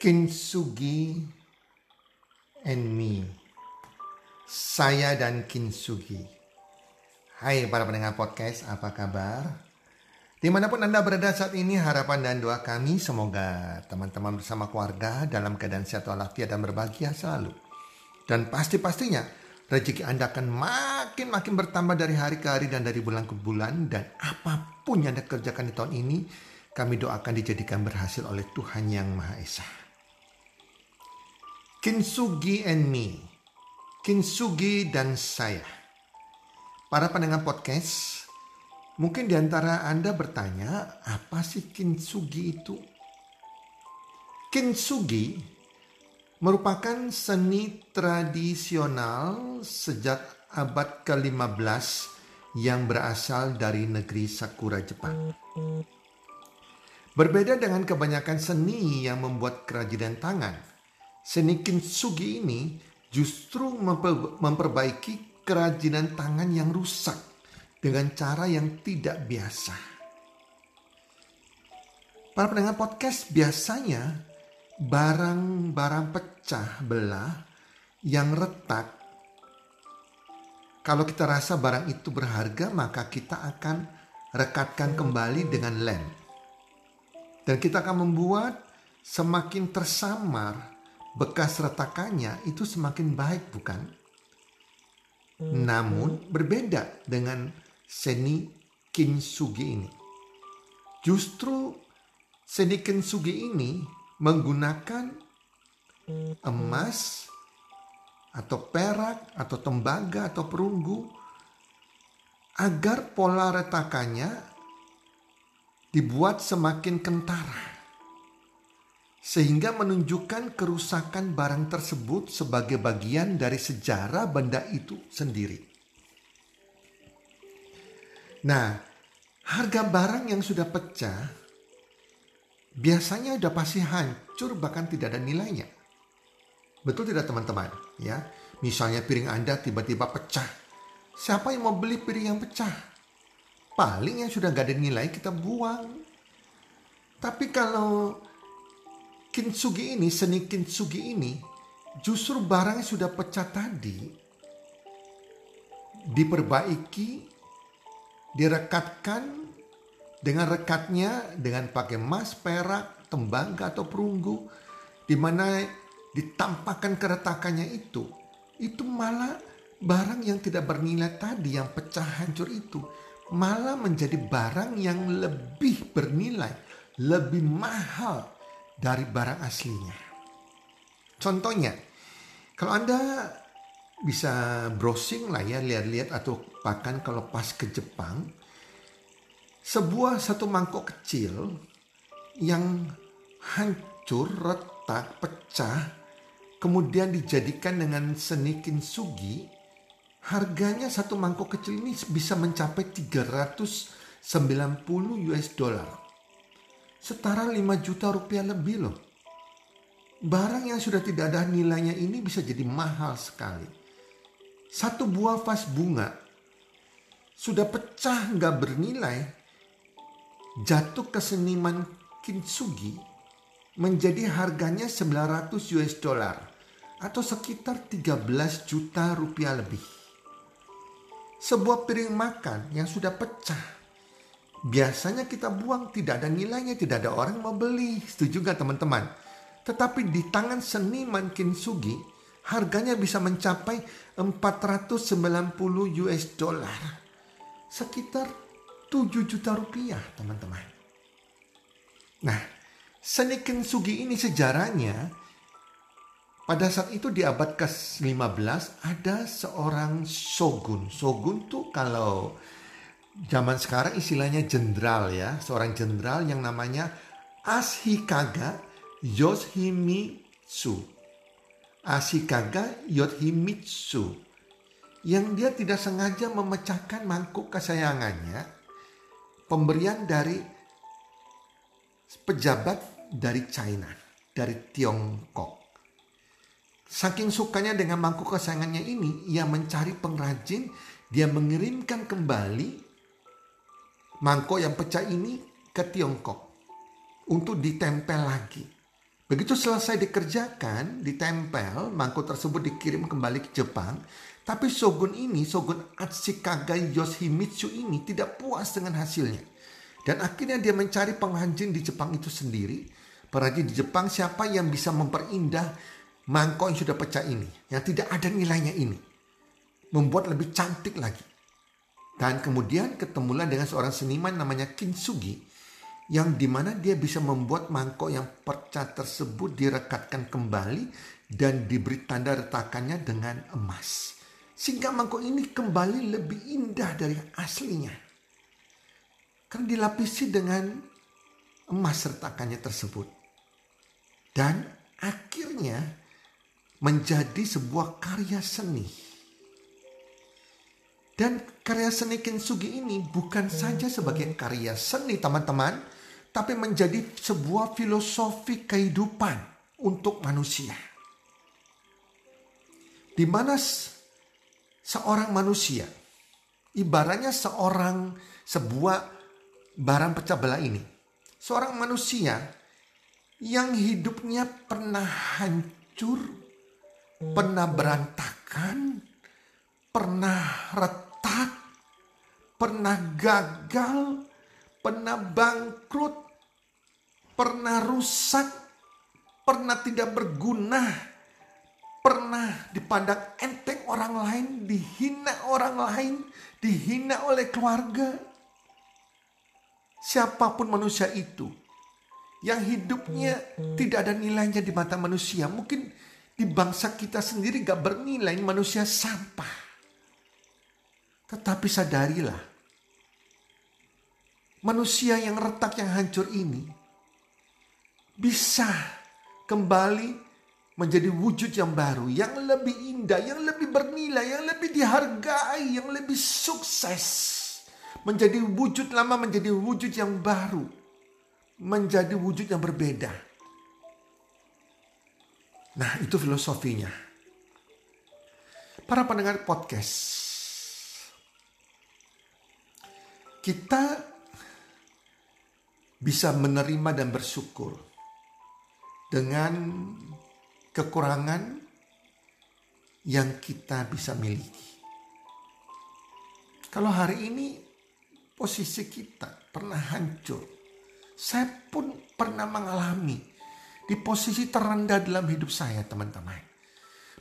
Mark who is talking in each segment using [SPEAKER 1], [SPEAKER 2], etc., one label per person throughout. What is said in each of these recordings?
[SPEAKER 1] Kintsugi and me. Saya dan Kintsugi. Hai para pendengar podcast, apa kabar? Di mana pun Anda berada saat ini, harapan dan doa kami semoga teman-teman bersama keluarga dalam keadaan sehat walafiat dan berbahagia selalu. Dan pasti-pastinya rezeki Anda akan makin-makin bertambah dari hari ke hari dan dari bulan ke bulan. Dan apa pun yang Anda kerjakan di tahun ini, kami doakan dijadikan berhasil oleh Tuhan Yang Maha Esa. Kinsugi and me. Kinsugi dan saya. Para pendengar podcast, mungkin di antara Anda bertanya, apa sih kintsugi itu? Kintsugi merupakan seni tradisional sejak abad ke-15 yang berasal dari negeri Sakura Jepang. Berbeda dengan kebanyakan seni yang membuat kerajinan tangan, seni kintsugi ini justru memperbaiki kerajinan tangan yang rusak dengan cara yang tidak biasa. Para pendengar podcast biasanya barang-barang pecah belah yang retak kalau kita rasa barang itu berharga maka kita akan rekatkan kembali dengan lem. Dan kita akan membuat semakin tersamar bekas retakannya itu semakin baik bukan? Namun berbeda dengan seni kintsugi ini. Justru seni kintsugi ini menggunakan emas atau perak atau tembaga atau perunggu agar pola retakannya dibuat semakin kentara sehingga menunjukkan kerusakan barang tersebut sebagai bagian dari sejarah benda itu sendiri. Nah, harga barang yang sudah pecah biasanya sudah pasti hancur bahkan tidak ada nilainya. Betul tidak teman-teman? Ya, misalnya piring Anda tiba-tiba pecah. Siapa yang mau beli piring yang pecah? Paling yang sudah gak ada nilai kita buang. Tapi kalau kintsugi ini, seni kintsugi ini, justru barang yang sudah pecah tadi diperbaiki, direkatkan dengan rekatnya dengan pakai emas, perak, tembaga atau perunggu, di mana ditampakkan keretakannya itu, itu malah barang yang tidak bernilai tadi yang pecah hancur itu malah menjadi barang yang lebih bernilai, lebih mahal dari barang aslinya. Contohnya, kalau Anda bisa browsing lah ya, lihat-lihat atau bahkan kalau pas ke Jepang, sebuah satu mangkok kecil yang hancur, retak, pecah, kemudian dijadikan dengan seni kintsugi, harganya satu mangkok kecil ini bisa mencapai 390 US dollar setara 5 juta rupiah lebih loh. Barang yang sudah tidak ada nilainya ini bisa jadi mahal sekali. Satu buah vas bunga sudah pecah nggak bernilai, jatuh ke seniman kintsugi menjadi harganya 900 US dollar atau sekitar 13 juta rupiah lebih. Sebuah piring makan yang sudah pecah biasanya kita buang tidak ada nilainya, tidak ada orang mau beli. Setuju gak teman-teman? Tetapi di tangan seniman kintsugi, harganya bisa mencapai 490 US dollar. Sekitar 7 juta rupiah teman-teman. Nah, seni kintsugi ini sejarahnya pada saat itu di abad ke-15 ada seorang shogun. Shogun tuh kalau zaman sekarang istilahnya jenderal ya, seorang jenderal yang namanya Ashikaga Yoshimitsu. Ashikaga Yoshimitsu. Yang dia tidak sengaja memecahkan mangkuk kesayangannya, pemberian dari pejabat dari China, dari Tiongkok. Saking sukanya dengan mangkuk kesayangannya ini, ia mencari pengrajin, dia mengirimkan kembali mangkok yang pecah ini ke Tiongkok untuk ditempel lagi. Begitu selesai dikerjakan, ditempel, mangkuk tersebut dikirim kembali ke Jepang. Tapi Shogun ini, Shogun Ashikaga Yoshimitsu ini tidak puas dengan hasilnya. Dan akhirnya dia mencari pengrajin di Jepang itu sendiri. Pengrajin di Jepang siapa yang bisa memperindah mangkok yang sudah pecah ini. Yang tidak ada nilainya ini. Membuat lebih cantik lagi. Dan kemudian ketemulah dengan seorang seniman namanya Kintsugi yang di mana dia bisa membuat mangkok yang pecah tersebut direkatkan kembali dan diberi tanda retakannya dengan emas. Sehingga mangkok ini kembali lebih indah dari aslinya. Karena dilapisi dengan emas retakannya tersebut. Dan akhirnya menjadi sebuah karya seni. Dan karya seni Kintsugi ini bukan saja sebagai karya seni teman-teman, tapi menjadi sebuah filosofi kehidupan untuk manusia. Di mana seorang manusia, ibaratnya seorang sebuah barang pecah belah ini, seorang manusia yang hidupnya pernah hancur, pernah berantakan, pernah retak, pernah gagal, pernah bangkrut, pernah rusak, pernah tidak berguna, pernah dipandang enteng orang lain, dihina orang lain, dihina oleh keluarga. Siapa pun manusia itu yang hidupnya tidak ada nilainya di mata manusia, mungkin di bangsa kita sendiri gak bernilai manusia sampah. Tetapi sadarilah manusia yang retak yang hancur ini bisa kembali menjadi wujud yang baru, yang lebih indah, yang lebih bernilai, yang lebih dihargai, yang lebih sukses. Menjadi wujud lama menjadi wujud yang baru. Menjadi wujud yang berbeda. Nah itu filosofinya. Para pendengar podcast. Kita bisa menerima dan bersyukur dengan kekurangan yang kita bisa miliki. Kalau hari ini posisi kita pernah hancur, saya pun pernah mengalami di posisi terendah dalam hidup saya, teman-teman.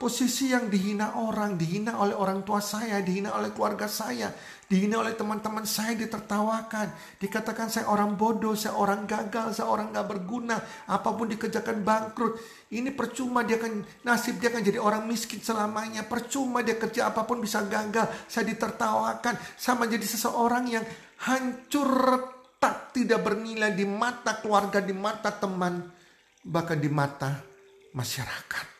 [SPEAKER 1] Posisi yang dihina orang, dihina oleh orang tua saya, dihina oleh keluarga saya, dihina oleh teman-teman saya, ditertawakan. Dikatakan saya orang bodoh, saya orang gagal, saya orang gak berguna. Apa pun dikerjakan bangkrut. Ini percuma dia akan, nasib dia akan jadi orang miskin selamanya. Percuma dia kerja apa pun bisa gagal. Saya ditertawakan. Saya menjadi seseorang yang hancur retak, tidak bernilai di mata keluarga, di mata teman, bahkan di mata masyarakat.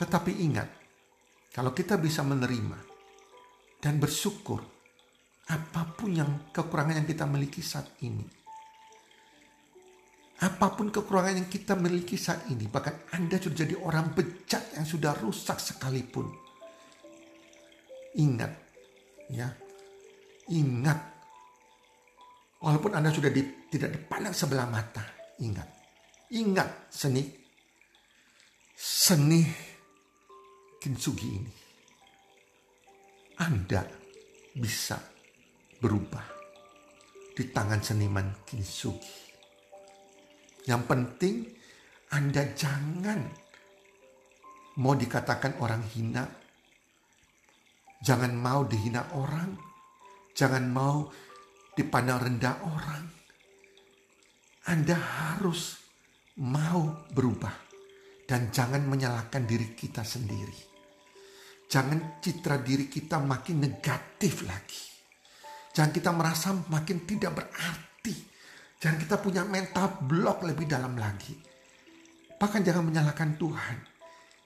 [SPEAKER 1] Tetapi ingat, kalau kita bisa menerima dan bersyukur apa pun yang kekurangan yang kita miliki saat ini. Apa pun kekurangan yang kita miliki saat ini, bahkan Anda sudah jadi orang bejat yang sudah rusak sekalipun. Ingat, ya, ingat. Walaupun Anda sudah di, tidak dipandang sebelah mata, ingat. Ingat seni, seni kintsugi ini. Anda bisa berubah di tangan seniman kintsugi. Yang penting Anda jangan mau dikatakan orang hina. Jangan mau dihina orang. Jangan mau dipandang rendah orang. Anda harus mau berubah dan jangan menyalahkan diri kita sendiri. Jangan citra diri kita makin negatif lagi. Jangan kita merasa makin tidak berarti. Jangan kita punya mental block lebih dalam lagi. Bahkan jangan menyalahkan Tuhan.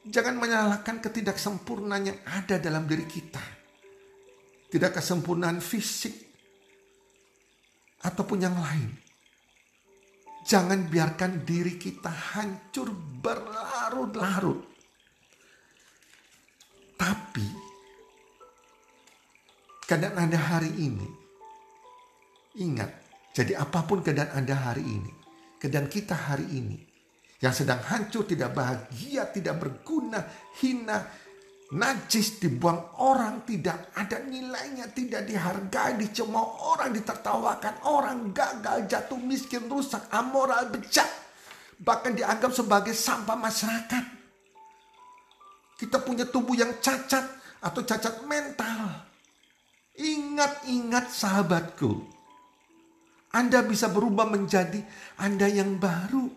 [SPEAKER 1] Jangan menyalahkan ketidaksempurnaan yang ada dalam diri kita. Tidak kesempurnaan fisik ataupun yang lain. Jangan biarkan diri kita hancur berlarut-larut tapi kadang ada hari ini Ingat, jadi apa pun keadaan Anda hari ini, keadaan kita hari ini, yang sedang hancur, tidak bahagia, tidak berguna, hina, najis, dibuang orang, tidak ada nilainya, tidak dihargai, dicemooh orang, ditertawakan orang, gagal, jatuh miskin, rusak, amoral, bejat, bahkan dianggap sebagai sampah masyarakat. Kita punya tubuh yang cacat atau cacat mental. Ingat-ingat sahabatku, anda bisa berubah menjadi Anda yang baru.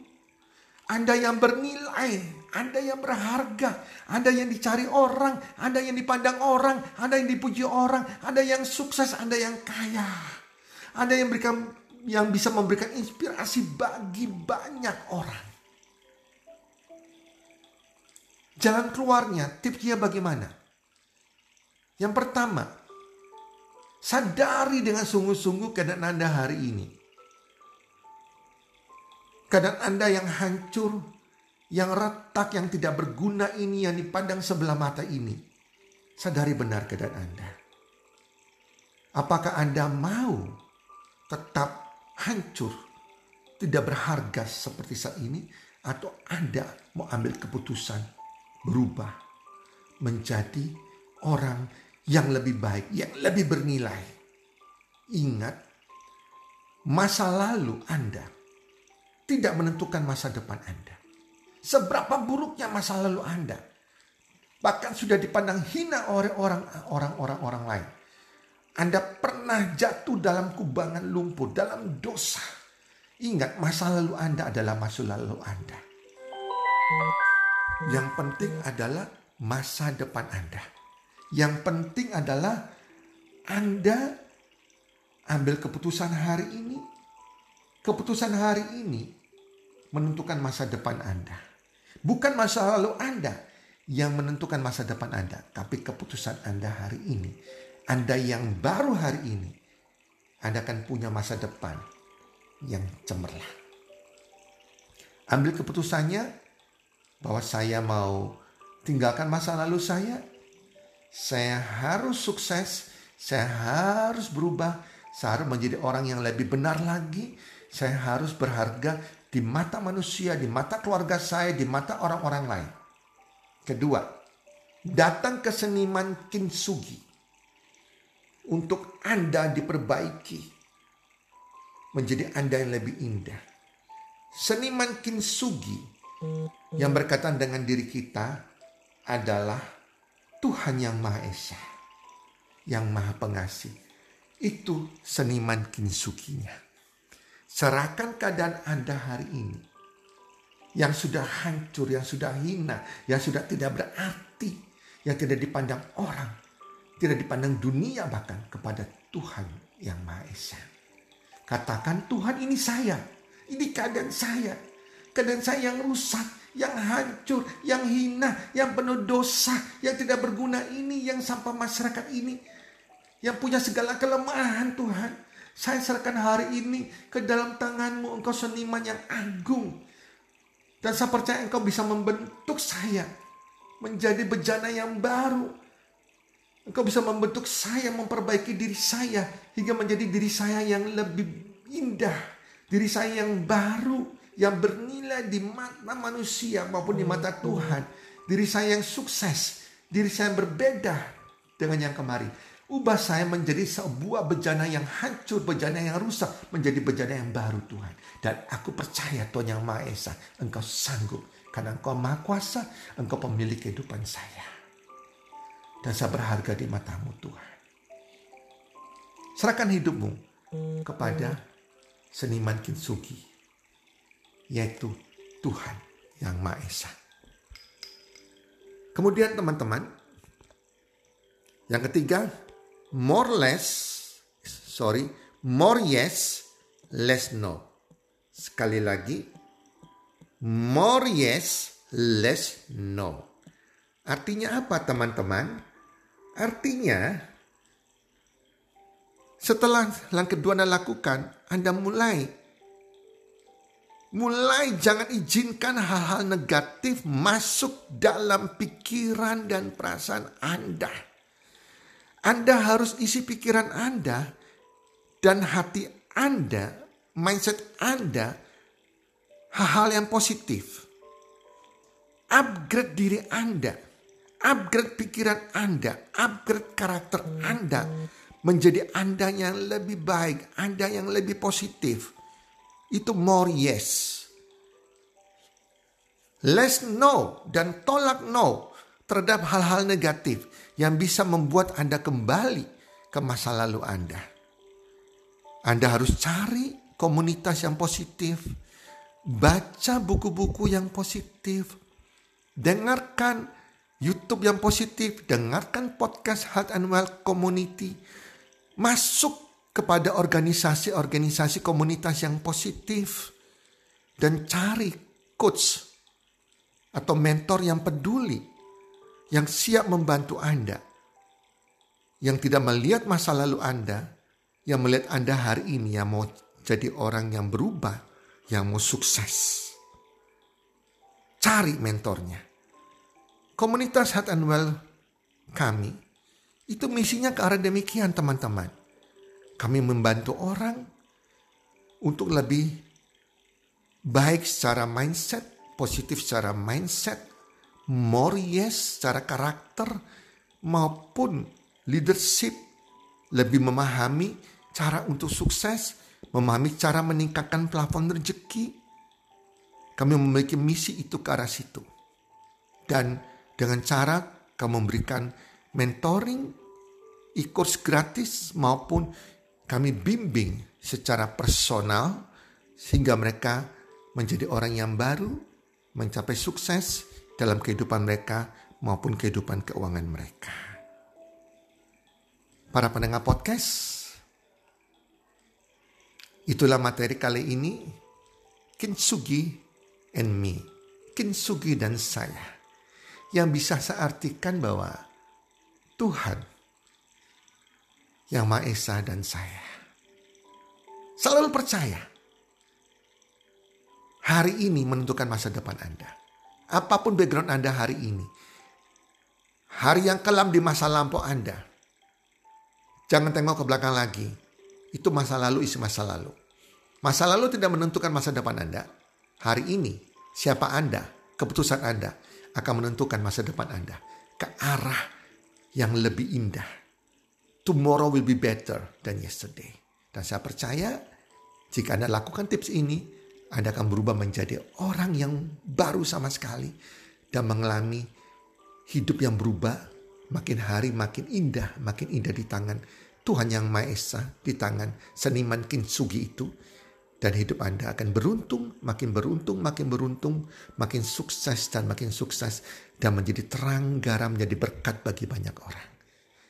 [SPEAKER 1] Anda yang bernilai, Anda yang berharga, Anda yang dicari orang, Anda yang dipandang orang, Anda yang dipuji orang, Anda yang sukses, Anda yang kaya. Anda yang berikan yang bisa memberikan inspirasi bagi banyak orang. Jalan keluarnya, tipsnya bagaimana? Yang pertama, Sadari dengan sungguh-sungguh keadaan Anda hari ini. Keadaan Anda yang hancur, yang retak, yang tidak berguna ini, yang dipandang sebelah mata ini. Sadari benar keadaan Anda. Apakah Anda mau tetap hancur, tidak berharga seperti saat ini, atau Anda mau ambil keputusan berubah menjadi orang yang lebih baik, yang lebih bernilai. Ingat, masa lalu Anda tidak menentukan masa depan Anda. Seberapa buruknya masa lalu Anda, bahkan sudah dipandang hina oleh orang-orang orang lain. Anda pernah jatuh dalam kubangan lumpur, dalam dosa. Ingat, masa lalu Anda adalah masa lalu Anda. Yang penting adalah masa depan Anda. Yang penting adalah Anda ambil keputusan hari ini. Keputusan hari ini menentukan masa depan Anda. Bukan masa lalu Anda yang menentukan masa depan Anda, tapi keputusan Anda hari ini. Anda yang baru hari ini, Anda akan punya masa depan yang cemerlang. Ambil keputusannya bahwa saya mau tinggalkan masa lalu saya, saya harus sukses, saya harus berubah, saya harus menjadi orang yang lebih benar lagi, saya harus berharga di mata manusia, di mata keluarga saya, di mata orang-orang lain. Kedua, datang ke seniman kintsugi untuk Anda diperbaiki menjadi Anda yang lebih indah. Seniman kintsugi yang berkaitan dengan diri kita adalah Tuhan yang Maha Esa, yang Maha Pengasih. Itu seniman kinsukinya. Serahkan keadaan Anda hari ini. Yang sudah hancur, yang sudah hina, yang sudah tidak berarti. Yang tidak dipandang orang. Tidak dipandang dunia bahkan kepada Tuhan yang Maha Esa. Katakan Tuhan ini saya. Ini keadaan saya. Keadaan saya yang rusak yang hancur, yang hina, yang penuh dosa, yang tidak berguna ini, yang sampah masyarakat ini, yang punya segala kelemahan Tuhan. Saya serahkan hari ini ke dalam tanganmu, engkau seniman yang agung. Dan saya percaya engkau bisa membentuk saya menjadi bejana yang baru. Engkau bisa membentuk saya, memperbaiki diri saya hingga menjadi diri saya yang lebih indah, diri saya yang baru, yang bernilai di mata manusia maupun di mata Tuhan. Diri saya yang sukses, diri saya yang berbeda dengan yang kemarin. Ubah saya menjadi sebuah bejana yang hancur, bejana yang rusak, menjadi bejana yang baru Tuhan. Dan aku percaya Tuhan yang Maha Esa, Engkau sanggup. Karena Engkau Maha Kuasa, Engkau pemilik kehidupan saya. Dan saya berharga di matamu Tuhan. Serahkan hidupmu kepada seniman kintsugi yaitu Tuhan yang Maha Esa. Kemudian teman-teman, yang ketiga, more less, sorry, more yes, less no. Sekali lagi, more yes, less no. Artinya apa teman-teman? Artinya setelah langkah kedua Anda lakukan, Anda mulai Mulai jangan izinkan hal-hal negatif masuk dalam pikiran dan perasaan Anda. Anda harus isi pikiran Anda dan hati Anda, mindset Anda hal-hal yang positif. Upgrade diri Anda, upgrade pikiran Anda, upgrade karakter Anda menjadi Anda yang lebih baik, Anda yang lebih positif. Itu more yes. Less no dan tolak no terhadap hal-hal negatif yang bisa membuat Anda kembali ke masa lalu Anda. Anda harus cari komunitas yang positif, baca buku-buku yang positif, dengarkan YouTube yang positif, dengarkan podcast Health and Wealth Community, masuk kepada organisasi-organisasi komunitas yang positif, dan cari coach atau mentor yang peduli, yang siap membantu Anda, yang tidak melihat masa lalu Anda, yang melihat Anda hari ini yang mau jadi orang yang berubah, yang mau sukses. Cari mentornya. Komunitas Heart and Well kami, itu misinya ke arah demikian teman-teman. Kami membantu orang untuk lebih baik secara mindset, positif secara mindset, more yes secara karakter, maupun leadership, lebih memahami cara untuk sukses, memahami cara meningkatkan plafon rezeki. Kami memiliki misi itu ke arah situ. Dan dengan cara kami memberikan mentoring, e-course gratis maupun kami bimbing secara personal sehingga mereka menjadi orang yang baru, mencapai sukses dalam kehidupan mereka maupun kehidupan keuangan mereka. Para pendengar podcast, itulah materi kali ini. Kinsugi and me. Kinsugi dan saya. Yang bisa saya artikan bahwa Tuhan yang Maha Esa dan saya. Selalu percaya hari ini menentukan masa depan Anda. Apa pun background Anda hari ini. Hari yang kelam di masa lampau Anda. Jangan tengok ke belakang lagi. Itu masa lalu isi masa lalu. Masa lalu tidak menentukan masa depan Anda. Hari ini siapa Anda, keputusan Anda akan menentukan masa depan Anda ke arah yang lebih indah. Tomorrow will be better than yesterday. Dan saya percaya jika Anda lakukan tips ini, anda akan berubah menjadi orang yang baru sama sekali dan mengalami hidup yang berubah makin hari makin indah, makin indah di tangan Tuhan yang Maha Esa, di tangan seniman Kintsugi itu. Dan hidup Anda akan beruntung, makin beruntung, makin beruntung, makin sukses dan makin sukses. Dan menjadi terang garam, menjadi berkat bagi banyak orang.